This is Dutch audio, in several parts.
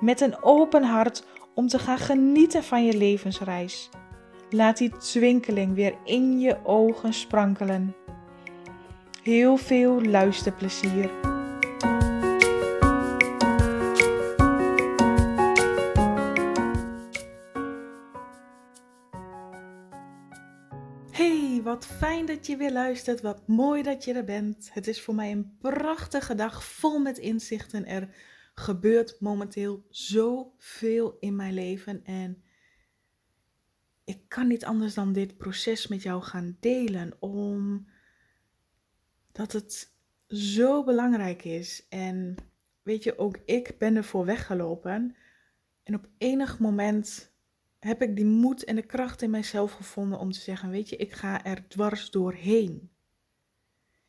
met een open hart om te gaan genieten van je levensreis. Laat die twinkeling weer in je ogen sprankelen. Heel veel luisterplezier. Hey, wat fijn dat je weer luistert. Wat mooi dat je er bent. Het is voor mij een prachtige dag vol met inzichten. Er gebeurt momenteel zoveel in mijn leven en ik kan niet anders dan dit proces met jou gaan delen, omdat het zo belangrijk is. En weet je, ook ik ben ervoor weggelopen. En op enig moment heb ik die moed en de kracht in mijzelf gevonden om te zeggen: Weet je, ik ga er dwars doorheen.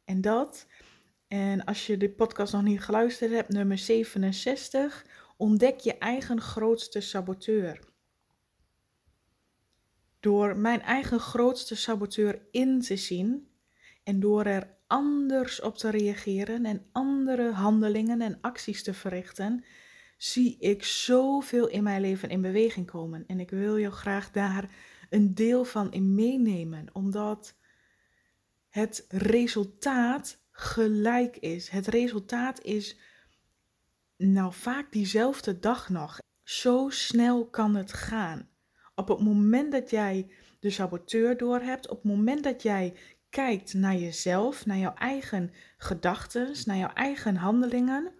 En dat en als je de podcast nog niet geluisterd hebt, nummer 67, ontdek je eigen grootste saboteur. Door mijn eigen grootste saboteur in te zien en door er anders op te reageren en andere handelingen en acties te verrichten, zie ik zoveel in mijn leven in beweging komen. En ik wil je graag daar een deel van in meenemen, omdat het resultaat gelijk is. Het resultaat is nou vaak diezelfde dag nog. Zo snel kan het gaan. Op het moment dat jij de saboteur doorhebt, op het moment dat jij kijkt naar jezelf, naar jouw eigen gedachten, naar jouw eigen handelingen,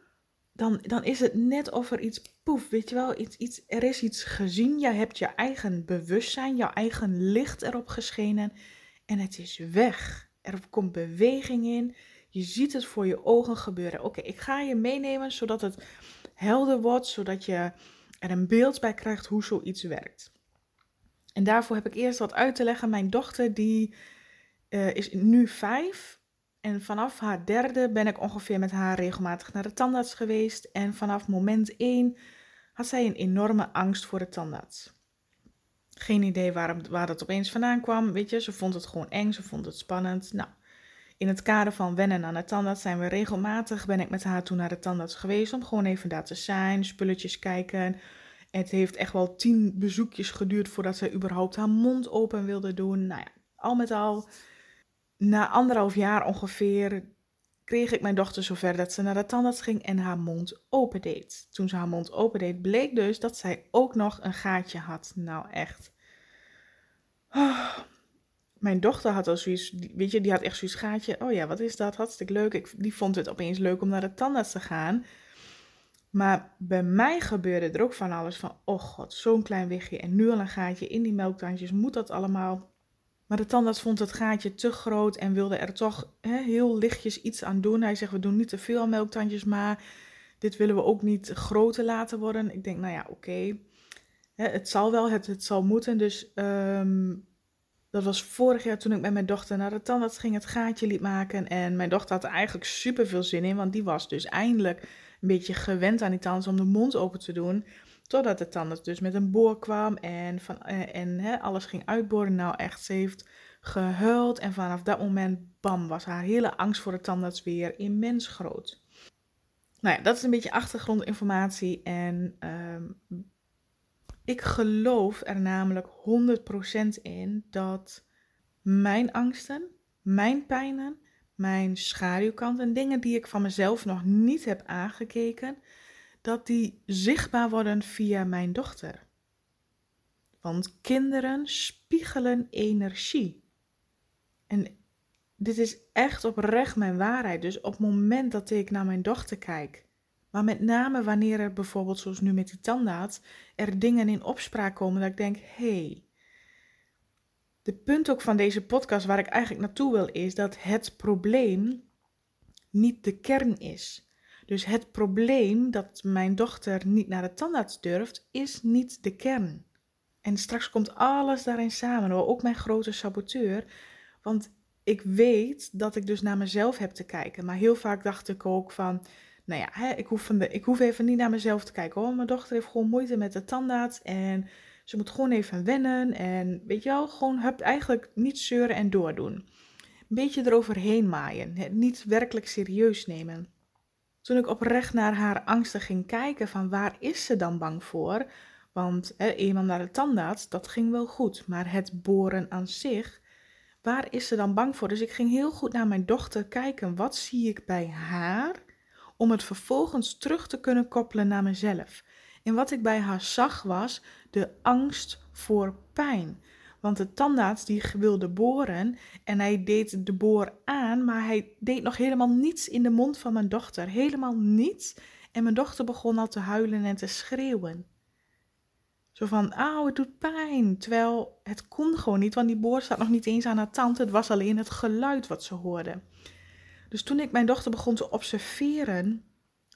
dan, dan is het net of er iets poef, weet je wel, iets, iets, er is iets gezien. Jij hebt je eigen bewustzijn, jouw eigen licht erop geschenen en het is weg. Er komt beweging in. Je ziet het voor je ogen gebeuren. Oké, ik ga je meenemen zodat het helder wordt, zodat je er een beeld bij krijgt hoe zoiets werkt. En daarvoor heb ik eerst wat uit te leggen. Mijn dochter die uh, is nu vijf. En vanaf haar derde ben ik ongeveer met haar regelmatig naar de tandarts geweest. En vanaf moment één had zij een enorme angst voor de tandarts. Geen idee waarom, waar dat opeens vandaan kwam. Weet je, ze vond het gewoon eng, ze vond het spannend. Nou, in het kader van wennen aan de tandarts zijn we regelmatig, ben ik met haar toen naar de tandarts geweest om gewoon even daar te zijn, spulletjes kijken. Het heeft echt wel tien bezoekjes geduurd voordat zij überhaupt haar mond open wilde doen. Nou ja, al met al, na anderhalf jaar ongeveer, kreeg ik mijn dochter zover dat ze naar de tandarts ging en haar mond open deed. Toen ze haar mond open deed, bleek dus dat zij ook nog een gaatje had. Nou echt. Oh, mijn dochter had al zoiets, weet je, die had echt zoiets gaatje. Oh ja, wat is dat? Hartstikke leuk. Ik, die vond het opeens leuk om naar de tandarts te gaan. Maar bij mij gebeurde er ook van alles van, oh god, zo'n klein wichtje en nu al een gaatje in die melktandjes. Moet dat allemaal? Maar de tandarts vond het gaatje te groot en wilde er toch heel lichtjes iets aan doen. Hij zegt, we doen niet te veel melktandjes, maar dit willen we ook niet groter laten worden. Ik denk, nou ja, oké. Het zal wel, het, zal moeten. Dus um, dat was vorig jaar toen ik met mijn dochter naar de tandarts ging, het gaatje liet maken. En mijn dochter had er eigenlijk super veel zin in, want die was dus eindelijk een beetje gewend aan die tandarts om de mond open te doen. Totdat de tandarts dus met een boor kwam en, van, eh, en alles ging uitboren. Nou echt, ze heeft gehuild en vanaf dat moment, bam, was haar hele angst voor de tandarts weer immens groot. Nou ja, dat is een beetje achtergrondinformatie en ehm, ik geloof er namelijk 100% in dat mijn angsten, mijn pijnen, mijn schaduwkanten, dingen die ik van mezelf nog niet heb aangekeken, dat die zichtbaar worden via mijn dochter. Want kinderen spiegelen energie. En dit is echt oprecht mijn waarheid. Dus op het moment dat ik naar mijn dochter kijk maar met name wanneer er bijvoorbeeld, zoals nu met die tandarts, er dingen in opspraak komen dat ik denk. Hey, de punt ook van deze podcast waar ik eigenlijk naartoe wil is dat het probleem niet de kern is. Dus het probleem dat mijn dochter niet naar de tandarts durft, is niet de kern. En straks komt alles daarin samen, ook mijn grote saboteur. Want ik weet dat ik dus naar mezelf heb te kijken. Maar heel vaak dacht ik ook van, nou ja, hè, ik, hoef de, ik hoef even niet naar mezelf te kijken. Oh, mijn dochter heeft gewoon moeite met de tandarts en ze moet gewoon even wennen. En weet je wel, gewoon heb eigenlijk niet zeuren en doordoen. Een beetje eroverheen maaien, niet werkelijk serieus nemen. Toen ik oprecht naar haar angsten ging kijken van waar is ze dan bang voor... Want hè, eenmaal naar de tandarts, dat ging wel goed. Maar het boren aan zich, waar is ze dan bang voor? Dus ik ging heel goed naar mijn dochter kijken. Wat zie ik bij haar? Om het vervolgens terug te kunnen koppelen naar mezelf. En wat ik bij haar zag was de angst voor pijn. Want de tandarts die wilde boren en hij deed de boor aan, maar hij deed nog helemaal niets in de mond van mijn dochter. Helemaal niets. En mijn dochter begon al te huilen en te schreeuwen. Zo van, auw, het doet pijn. Terwijl het kon gewoon niet, want die boor staat nog niet eens aan haar tand. Het was alleen het geluid wat ze hoorde. Dus toen ik mijn dochter begon te observeren,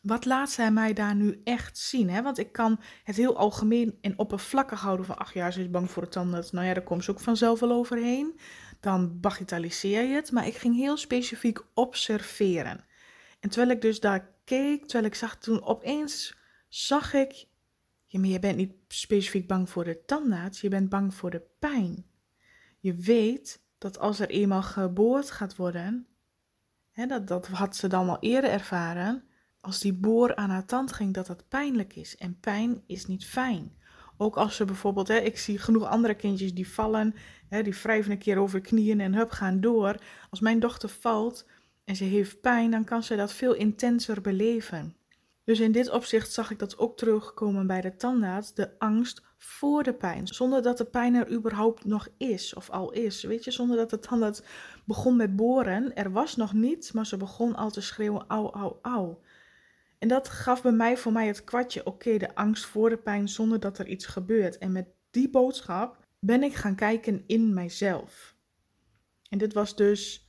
wat laat zij mij daar nu echt zien? Hè? Want ik kan het heel algemeen en oppervlakkig houden van, ach ja, ze is bang voor de tanden. Nou ja, daar komt ze ook vanzelf wel overheen. Dan bagatelliseer je het. Maar ik ging heel specifiek observeren. En terwijl ik dus daar keek, terwijl ik zag, toen opeens zag ik je bent niet specifiek bang voor de tandarts, je bent bang voor de pijn. Je weet dat als er eenmaal geboord gaat worden, dat, dat had ze dan al eerder ervaren, als die boor aan haar tand ging, dat dat pijnlijk is. En pijn is niet fijn. Ook als ze bijvoorbeeld, hè, ik zie genoeg andere kindjes die vallen, hè, die wrijven een keer over knieën en hup gaan door. Als mijn dochter valt en ze heeft pijn, dan kan ze dat veel intenser beleven. Dus in dit opzicht zag ik dat ook terugkomen bij de tandarts, de angst voor de pijn. Zonder dat de pijn er überhaupt nog is of al is. Weet je, zonder dat de tandarts begon met boren. Er was nog niets, maar ze begon al te schreeuwen, au, au, au. En dat gaf bij mij voor mij het kwartje, oké, de angst voor de pijn zonder dat er iets gebeurt. En met die boodschap ben ik gaan kijken in mijzelf. En dit was dus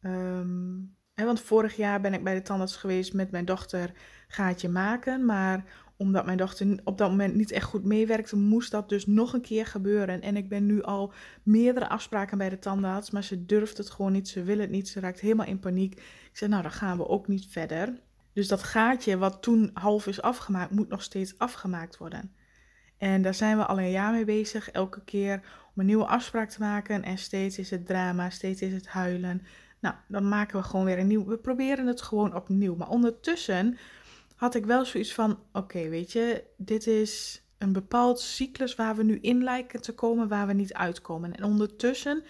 ehm, want vorig jaar ben ik bij de tandarts geweest met mijn dochter gaatje maken. Maar omdat mijn dochter op dat moment niet echt goed meewerkte, moest dat dus nog een keer gebeuren. En ik ben nu al meerdere afspraken bij de tandarts, maar ze durft het gewoon niet. Ze wil het niet. Ze raakt helemaal in paniek. Ik zei, nou dan gaan we ook niet verder. Dus dat gaatje wat toen half is afgemaakt, moet nog steeds afgemaakt worden. En daar zijn we al een jaar mee bezig, elke keer om een nieuwe afspraak te maken. En steeds is het drama, steeds is het huilen. Nou, dan maken we gewoon weer een nieuw. We proberen het gewoon opnieuw. Maar ondertussen had ik wel zoiets van: oké, weet je, dit is een bepaald cyclus waar we nu in lijken te komen, waar we niet uitkomen. En ondertussen,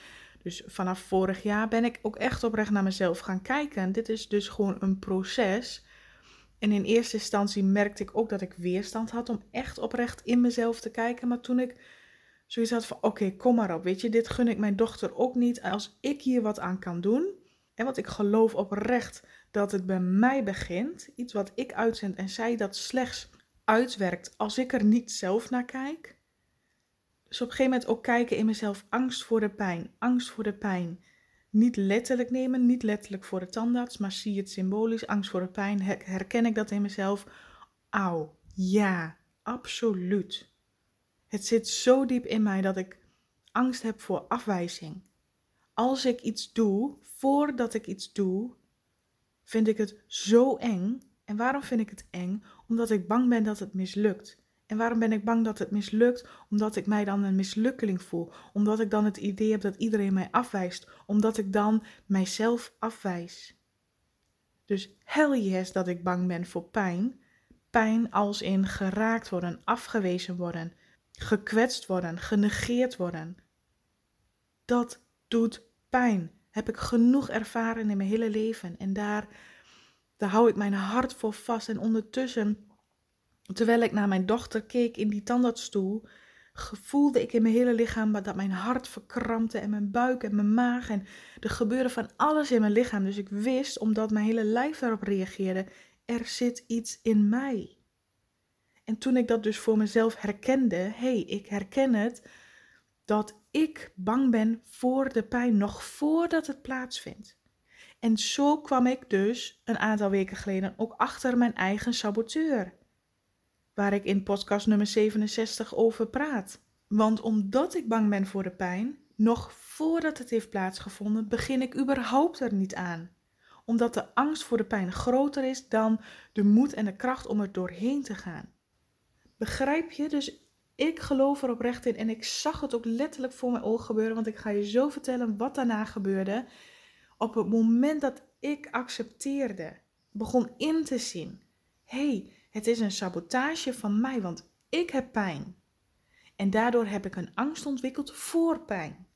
dus vanaf vorig jaar, ben ik ook echt oprecht naar mezelf gaan kijken. Dit is dus gewoon een proces. En in eerste instantie merkte ik ook dat ik weerstand had om echt oprecht in mezelf te kijken. Maar toen ik zoiets had van: oké, kom maar op, weet je, dit gun ik mijn dochter ook niet. Als ik hier wat aan kan doen, en want ik geloof oprecht dat het bij mij begint. Iets wat ik uitzend en zij dat slechts uitwerkt als ik er niet zelf naar kijk. Dus op een gegeven moment ook kijken in mezelf angst voor de pijn. Angst voor de pijn. Niet letterlijk nemen, niet letterlijk voor de tandarts, maar zie het symbolisch. Angst voor de pijn. Herken ik dat in mezelf? Auw, ja, absoluut. Het zit zo diep in mij dat ik angst heb voor afwijzing als ik iets doe, voordat ik iets doe, vind ik het zo eng. En waarom vind ik het eng? Omdat ik bang ben dat het mislukt. En waarom ben ik bang dat het mislukt? Omdat ik mij dan een mislukkeling voel. Omdat ik dan het idee heb dat iedereen mij afwijst. Omdat ik dan mijzelf afwijs. Dus hell yes dat ik bang ben voor pijn. Pijn als in geraakt worden, afgewezen worden, gekwetst worden, genegeerd worden. Dat doet pijn heb ik genoeg ervaren in mijn hele leven. En daar, daar hou ik mijn hart voor vast. En ondertussen, terwijl ik naar mijn dochter keek in die tandartsstoel, voelde ik in mijn hele lichaam dat mijn hart verkrampte en mijn buik en mijn maag. En er gebeurde van alles in mijn lichaam. Dus ik wist, omdat mijn hele lijf daarop reageerde, er zit iets in mij. En toen ik dat dus voor mezelf herkende, hé, hey, ik herken het, dat ik bang ben voor de pijn nog voordat het plaatsvindt. En zo kwam ik dus een aantal weken geleden ook achter mijn eigen saboteur, waar ik in podcast nummer 67 over praat. Want omdat ik bang ben voor de pijn, nog voordat het heeft plaatsgevonden, begin ik überhaupt er niet aan. Omdat de angst voor de pijn groter is dan de moed en de kracht om er doorheen te gaan. Begrijp je? Dus ik geloof er oprecht in en ik zag het ook letterlijk voor mijn ogen gebeuren, want ik ga je zo vertellen wat daarna gebeurde. Op het moment dat ik accepteerde, begon in te zien: hé, hey, het is een sabotage van mij, want ik heb pijn. En daardoor heb ik een angst ontwikkeld voor pijn,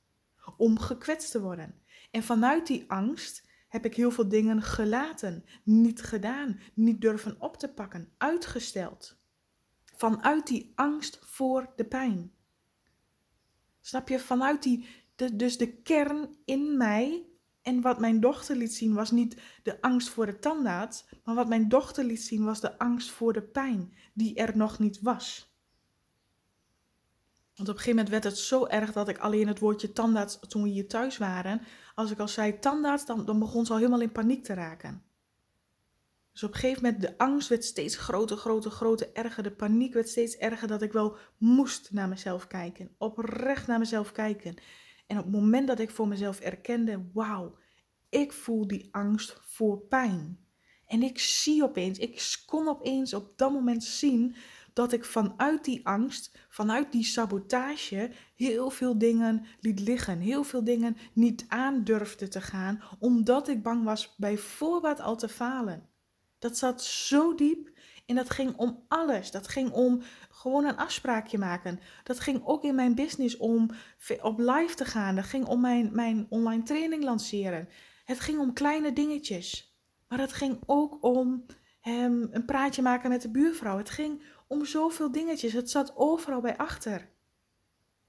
om gekwetst te worden. En vanuit die angst heb ik heel veel dingen gelaten, niet gedaan, niet durven op te pakken, uitgesteld. Vanuit die angst voor de pijn. Snap je? Vanuit die, de, dus de kern in mij. En wat mijn dochter liet zien was niet de angst voor de tandarts, maar wat mijn dochter liet zien was de angst voor de pijn die er nog niet was. Want op een gegeven moment werd het zo erg dat ik alleen het woordje tandarts, toen we hier thuis waren, als ik al zei tandarts, dan, dan begon ze al helemaal in paniek te raken. Dus op een gegeven moment, de angst werd steeds groter, groter, groter, erger. De paniek werd steeds erger dat ik wel moest naar mezelf kijken. Oprecht naar mezelf kijken. En op het moment dat ik voor mezelf erkende, wauw, ik voel die angst voor pijn. En ik zie opeens, ik kon opeens op dat moment zien dat ik vanuit die angst, vanuit die sabotage, heel veel dingen liet liggen. Heel veel dingen niet aandurfde te gaan, omdat ik bang was bijvoorbeeld al te falen. Dat zat zo diep en dat ging om alles. Dat ging om gewoon een afspraakje maken. Dat ging ook in mijn business om op live te gaan. Dat ging om mijn, mijn online training lanceren. Het ging om kleine dingetjes. Maar het ging ook om een praatje maken met de buurvrouw. Het ging om zoveel dingetjes. Het zat overal bij achter.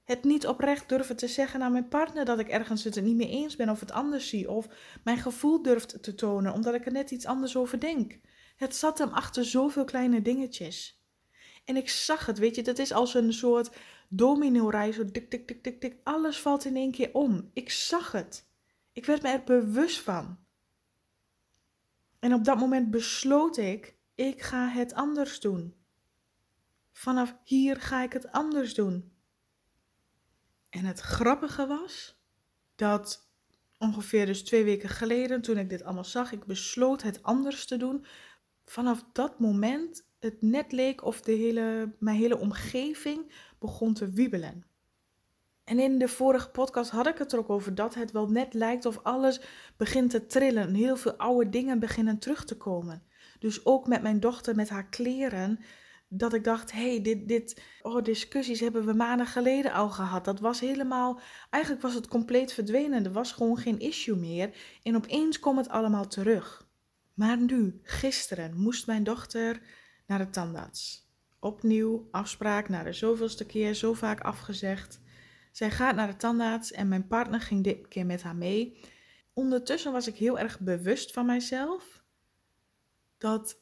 Het niet oprecht durven te zeggen aan mijn partner dat ik ergens het er niet mee eens ben of het anders zie. Of mijn gevoel durft te tonen omdat ik er net iets anders over denk. Het zat hem achter zoveel kleine dingetjes. En ik zag het, weet je, dat is als een soort domino-rij, zo dik, dik, dik, dik, dik. Alles valt in één keer om. Ik zag het. Ik werd me er bewust van. En op dat moment besloot ik, ik ga het anders doen. Vanaf hier ga ik het anders doen. En het grappige was dat ongeveer dus twee weken geleden, toen ik dit allemaal zag, ik besloot het anders te doen. Vanaf dat moment het net leek of de hele, mijn hele omgeving begon te wiebelen. En in de vorige podcast had ik het er ook over dat het wel net lijkt of alles begint te trillen. Heel veel oude dingen beginnen terug te komen. Dus ook met mijn dochter, met haar kleren. Dat ik dacht, hey, dit, dit, oh, discussies hebben we maanden geleden al gehad. Dat was helemaal, eigenlijk was het compleet verdwenen. Er was gewoon geen issue meer. En opeens kwam het allemaal terug. Maar nu, gisteren, moest mijn dochter naar de tandarts. Opnieuw afspraak naar de zoveelste keer, zo vaak afgezegd. Zij gaat naar de tandarts en mijn partner ging dit keer met haar mee. Ondertussen was ik heel erg bewust van mijzelf dat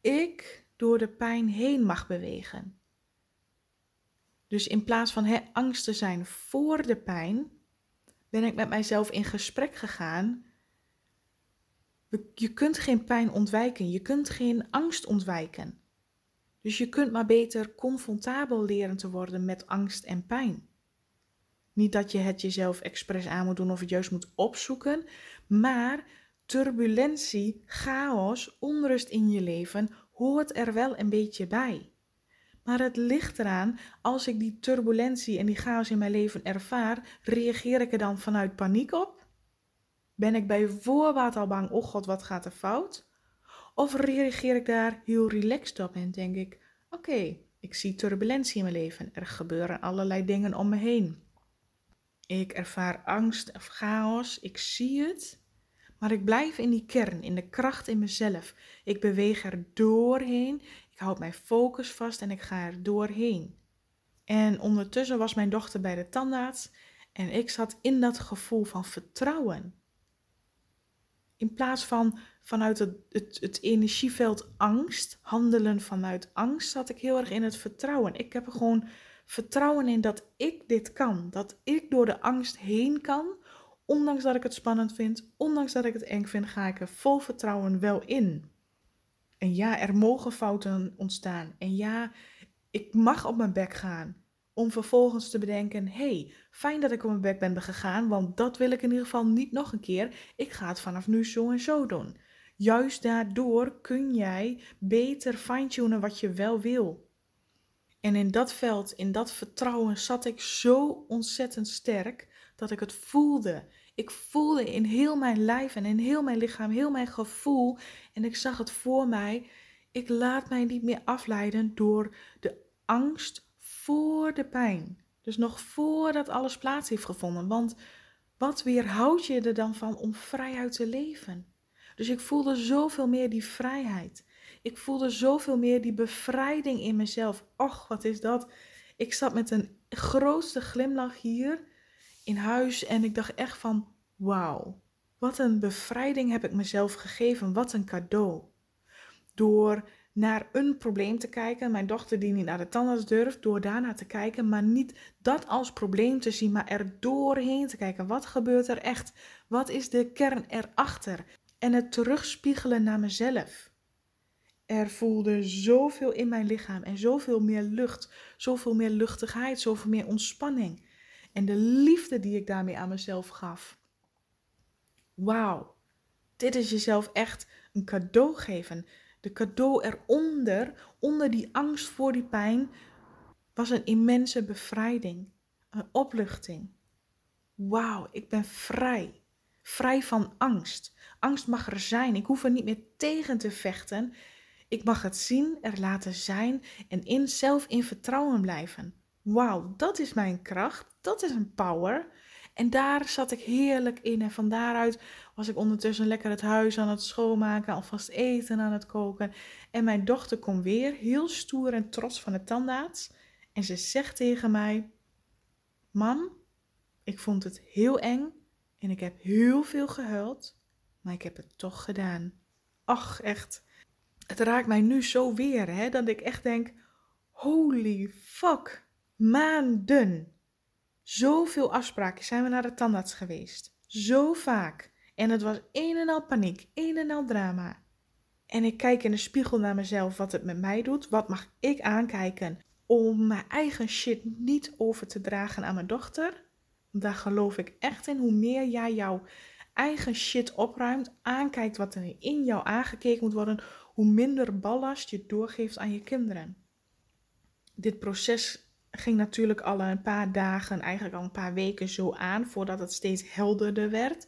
ik door de pijn heen mag bewegen. Dus in plaats van angst te zijn voor de pijn, ben ik met mijzelf in gesprek gegaan. Je kunt geen pijn ontwijken, je kunt geen angst ontwijken. Dus je kunt maar beter confrontabel leren te worden met angst en pijn. Niet dat je het jezelf expres aan moet doen of het juist moet opzoeken, maar turbulentie, chaos, onrust in je leven hoort er wel een beetje bij. Maar het ligt eraan, als ik die turbulentie en die chaos in mijn leven ervaar, reageer ik er dan vanuit paniek op? Ben ik bij voorbaat al bang, oh god, wat gaat er fout? Of reageer ik daar heel relaxed op en denk ik, oké, ik zie turbulentie in mijn leven, er gebeuren allerlei dingen om me heen. Ik ervaar angst of chaos, ik zie het, maar ik blijf in die kern, in de kracht in mezelf. Ik beweeg er doorheen, ik houd mijn focus vast en ik ga er doorheen. En ondertussen was mijn dochter bij de tandarts en ik zat in dat gevoel van vertrouwen. In plaats van vanuit het, het, het, energieveld angst, handelen vanuit angst, zat ik heel erg in het vertrouwen. Ik heb er gewoon vertrouwen in dat ik dit kan. Dat ik door de angst heen kan ondanks dat ik het spannend vind, ondanks dat ik het eng vind, ga ik er vol vertrouwen wel in. En ja, er mogen fouten ontstaan. En ja, ik mag op mijn bek gaan. Om vervolgens te bedenken: hey, fijn dat ik op mijn bek ben gegaan, want dat wil ik in ieder geval niet nog een keer. Ik ga het vanaf nu zo en zo doen. Juist daardoor kun jij beter fine-tunen wat je wel wil. En in dat veld, in dat vertrouwen, zat ik zo ontzettend sterk dat ik het voelde. Ik voelde in heel mijn lijf en in heel mijn lichaam, heel mijn gevoel. En ik zag het voor mij. Ik laat mij niet meer afleiden door de angst voor de pijn. Dus nog voordat alles plaats heeft gevonden. Want wat weerhoudt je er dan van om vrijuit te leven? Dus ik voelde zoveel meer die vrijheid. Ik voelde zoveel meer die bevrijding in mezelf. Och, wat is dat? Ik zat met een grootste glimlach hier in huis en ik dacht echt van, wauw, wat een bevrijding heb ik mezelf gegeven, wat een cadeau. Door naar een probleem te kijken, mijn dochter die niet naar de tandarts durft, door daarna te kijken, maar niet dat als probleem te zien, maar er doorheen te kijken. Wat gebeurt er echt? Wat is de kern erachter? En het terugspiegelen naar mezelf. Er voelde zoveel in mijn lichaam en zoveel meer lucht, zoveel meer luchtigheid, zoveel meer ontspanning. En de liefde die ik daarmee aan mezelf gaf. Wauw, dit is jezelf echt een cadeau geven. De cadeau eronder, onder die angst voor die pijn, was een immense bevrijding, een opluchting. Wauw, ik ben vrij. Vrij van angst. Angst mag er zijn. Ik hoef er niet meer tegen te vechten. Ik mag het zien, er laten zijn en in zelf in vertrouwen blijven. Wauw, dat is mijn kracht. Dat is een power. En daar zat ik heerlijk in. En van daaruit was ik ondertussen lekker het huis aan het schoonmaken, alvast eten aan het koken. En mijn dochter komt weer, heel stoer en trots van het tandarts. En ze zegt tegen mij: Mam, ik vond het heel eng en ik heb heel veel gehuild, maar ik heb het toch gedaan. Ach, echt. Het raakt mij nu zo weer, hè, dat ik echt denk: holy fuck, maanden Zoveel afspraken zijn we naar de tandarts geweest. Zo vaak. En het was een en al paniek, een en al drama. En ik kijk in de spiegel naar mezelf wat het met mij doet. Wat mag ik aankijken om mijn eigen shit niet over te dragen aan mijn dochter? Daar geloof ik echt in. Hoe meer jij jouw eigen shit opruimt, aankijkt wat er in jou aangekeken moet worden, hoe minder ballast je doorgeeft aan je kinderen. Dit proces ging natuurlijk al een paar dagen, eigenlijk al een paar weken zo aan, voordat het steeds helderder werd.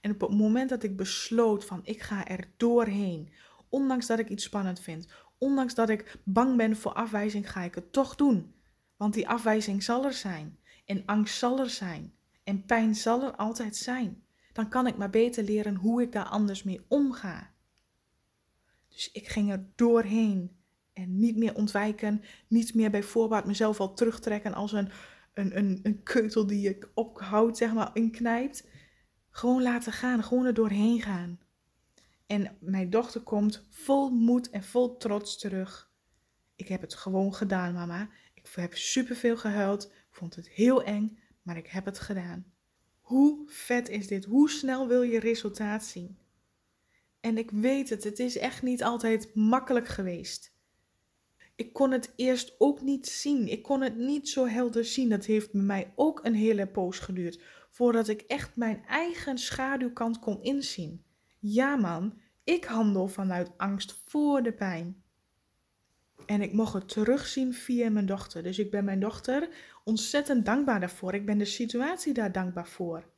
En op het moment dat ik besloot van ik ga er doorheen, ondanks dat ik iets spannend vind, ondanks dat ik bang ben voor afwijzing, ga ik het toch doen. Want die afwijzing zal er zijn en angst zal er zijn en pijn zal er altijd zijn. Dan kan ik maar beter leren hoe ik daar anders mee omga. Dus ik ging er doorheen en niet meer ontwijken, niet meer bij voorbaat mezelf al terugtrekken als een, een, een, een keutel die ik ophoud, zeg maar, inknijpt. Gewoon laten gaan, gewoon er doorheen gaan. En mijn dochter komt vol moed en vol trots terug. Ik heb het gewoon gedaan, mama. Ik heb superveel gehuild. Ik vond het heel eng, maar ik heb het gedaan. Hoe vet is dit? Hoe snel wil je resultaat zien? En ik weet het, het is echt niet altijd makkelijk geweest ik kon het eerst ook niet zien. Ik kon het niet zo helder zien. Dat heeft bij mij ook een hele poos geduurd voordat ik echt mijn eigen schaduwkant kon inzien. Ja man, ik handel vanuit angst voor de pijn. En ik mocht het terugzien via mijn dochter. Dus ik ben mijn dochter ontzettend dankbaar daarvoor. Ik ben de situatie daar dankbaar voor.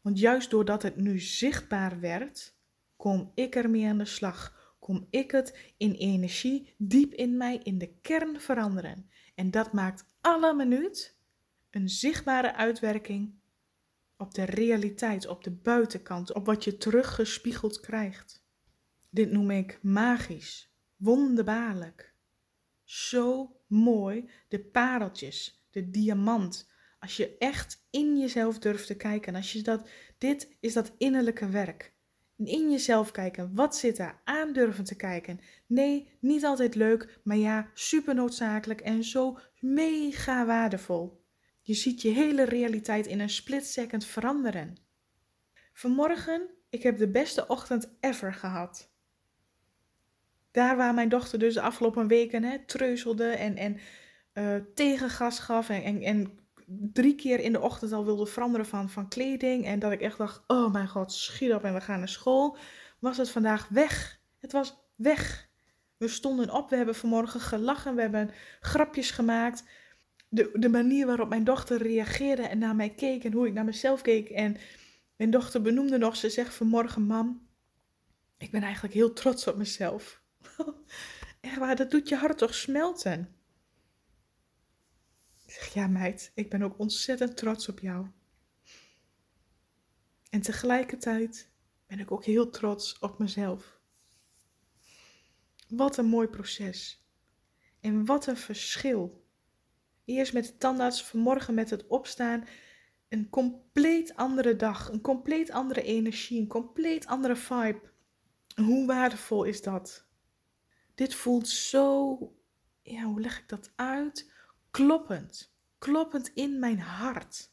Want juist doordat het nu zichtbaar werd, kon ik ermee aan de slag kom ik het in energie diep in mij in de kern veranderen. En dat maakt alle minuut een zichtbare uitwerking op de realiteit, op de buitenkant, op wat je teruggespiegeld krijgt. Dit noem ik magisch, wonderbaarlijk. Zo mooi, de pareltjes, de diamant. Als je echt in jezelf durft te kijken, als je dat, dit is dat innerlijke werk in jezelf kijken. Wat zit daar? Aandurven te kijken. Nee, niet altijd leuk, maar ja, super noodzakelijk en zo mega waardevol. Je ziet je hele realiteit in een split second veranderen. Vanmorgen, ik heb de beste ochtend ever gehad. Daar waar mijn dochter dus de afgelopen weken hè, treuzelde en, en uh, tegengas gaf en, en, en, drie keer in de ochtend al wilde veranderen van, van kleding. En dat ik echt dacht, oh mijn god, schiet op en we gaan naar school. Was het vandaag weg. Het was weg. We stonden op, we hebben vanmorgen gelachen, we hebben grapjes gemaakt. De, de manier waarop mijn dochter reageerde en naar mij keek en hoe ik naar mezelf keek. En mijn dochter benoemde nog, ze zegt vanmorgen, mam, ik ben eigenlijk heel trots op mezelf. Waar, dat doet je hart toch smelten. Zeg, ja meid, ik ben ook ontzettend trots op jou. En tegelijkertijd ben ik ook heel trots op mezelf. Wat een mooi proces. En wat een verschil. Eerst met de tandarts, vanmorgen met het opstaan. Een compleet andere dag, een compleet andere energie, een compleet andere vibe. Hoe waardevol is dat? Dit voelt zo, ja, hoe leg ik dat uit? Kloppend. Kloppend in mijn hart.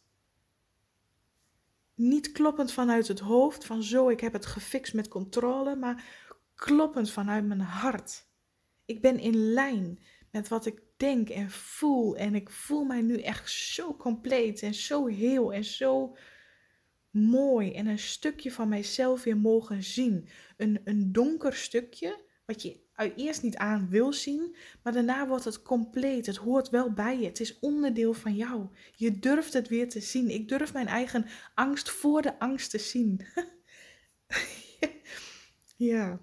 Niet kloppend vanuit het hoofd, van zo, ik heb het gefixt met controle, maar kloppend vanuit mijn hart. Ik ben in lijn met wat ik denk en voel. En ik voel mij nu echt zo compleet en zo heel en zo mooi. En een stukje van mijzelf weer mogen zien. Een, een donker stukje, wat je eerst niet aan wil zien, maar daarna wordt het compleet. Het hoort wel bij je. Het is onderdeel van jou. Je durft het weer te zien. Ik durf mijn eigen angst voor de angst te zien. ja.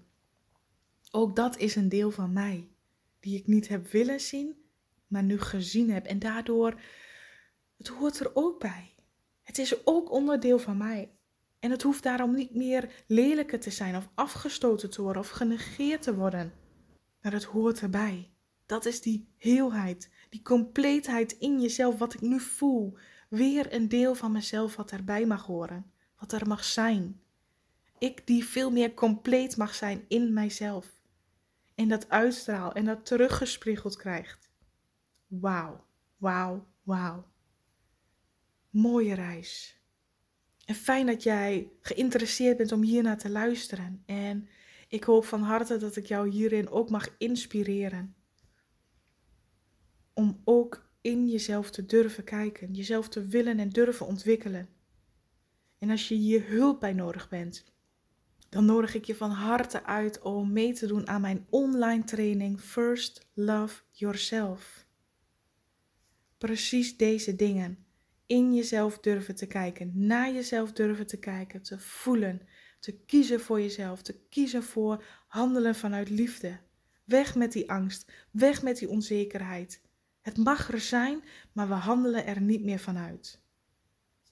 Ook dat is een deel van mij, die ik niet heb willen zien, maar nu gezien heb. En daardoor, het hoort er ook bij. Het is ook onderdeel van mij. En het hoeft daarom niet meer lelijker te zijn of afgestoten te worden of genegeerd te worden. Maar het hoort erbij. Dat is die heelheid, die compleetheid in jezelf, wat ik nu voel. Weer een deel van mezelf wat erbij mag horen, wat er mag zijn. Ik die veel meer compleet mag zijn in mijzelf en dat uitstraal en dat teruggespiegeld krijgt. Wauw, wauw, wauw. Mooie reis. En fijn dat jij geïnteresseerd bent om hiernaar te luisteren. En ik hoop van harte dat ik jou hierin ook mag inspireren. Om ook in jezelf te durven kijken, jezelf te willen en durven ontwikkelen. En als je hier hulp bij nodig bent, dan nodig ik je van harte uit om mee te doen aan mijn online training First Love Yourself. Precies deze dingen. In jezelf durven te kijken, naar jezelf durven te kijken, te voelen, te kiezen voor jezelf, te kiezen voor handelen vanuit liefde. Weg met die angst, weg met die onzekerheid. Het mag er zijn, maar we handelen er niet meer vanuit.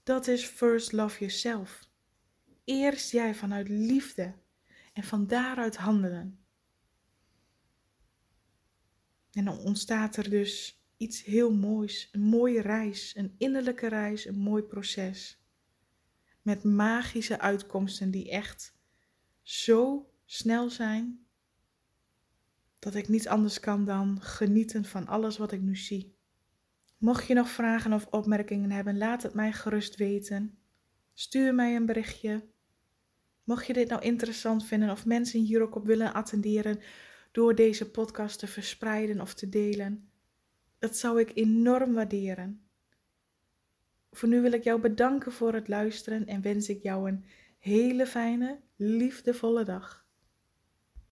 Dat is First Love Yourself eerst jij vanuit liefde en van daaruit handelen. En dan ontstaat er dus iets heel moois, een mooie reis, een innerlijke reis, een mooi proces. Met magische uitkomsten die echt zo snel zijn dat ik niet anders kan dan genieten van alles wat ik nu zie. Mocht je nog vragen of opmerkingen hebben, laat het mij gerust weten. Stuur mij een berichtje Mocht je dit nou interessant vinden of mensen hier ook op willen attenderen door deze podcast te verspreiden of te delen, dat zou ik enorm waarderen. Voor nu wil ik jou bedanken voor het luisteren en wens ik jou een hele fijne, liefdevolle dag.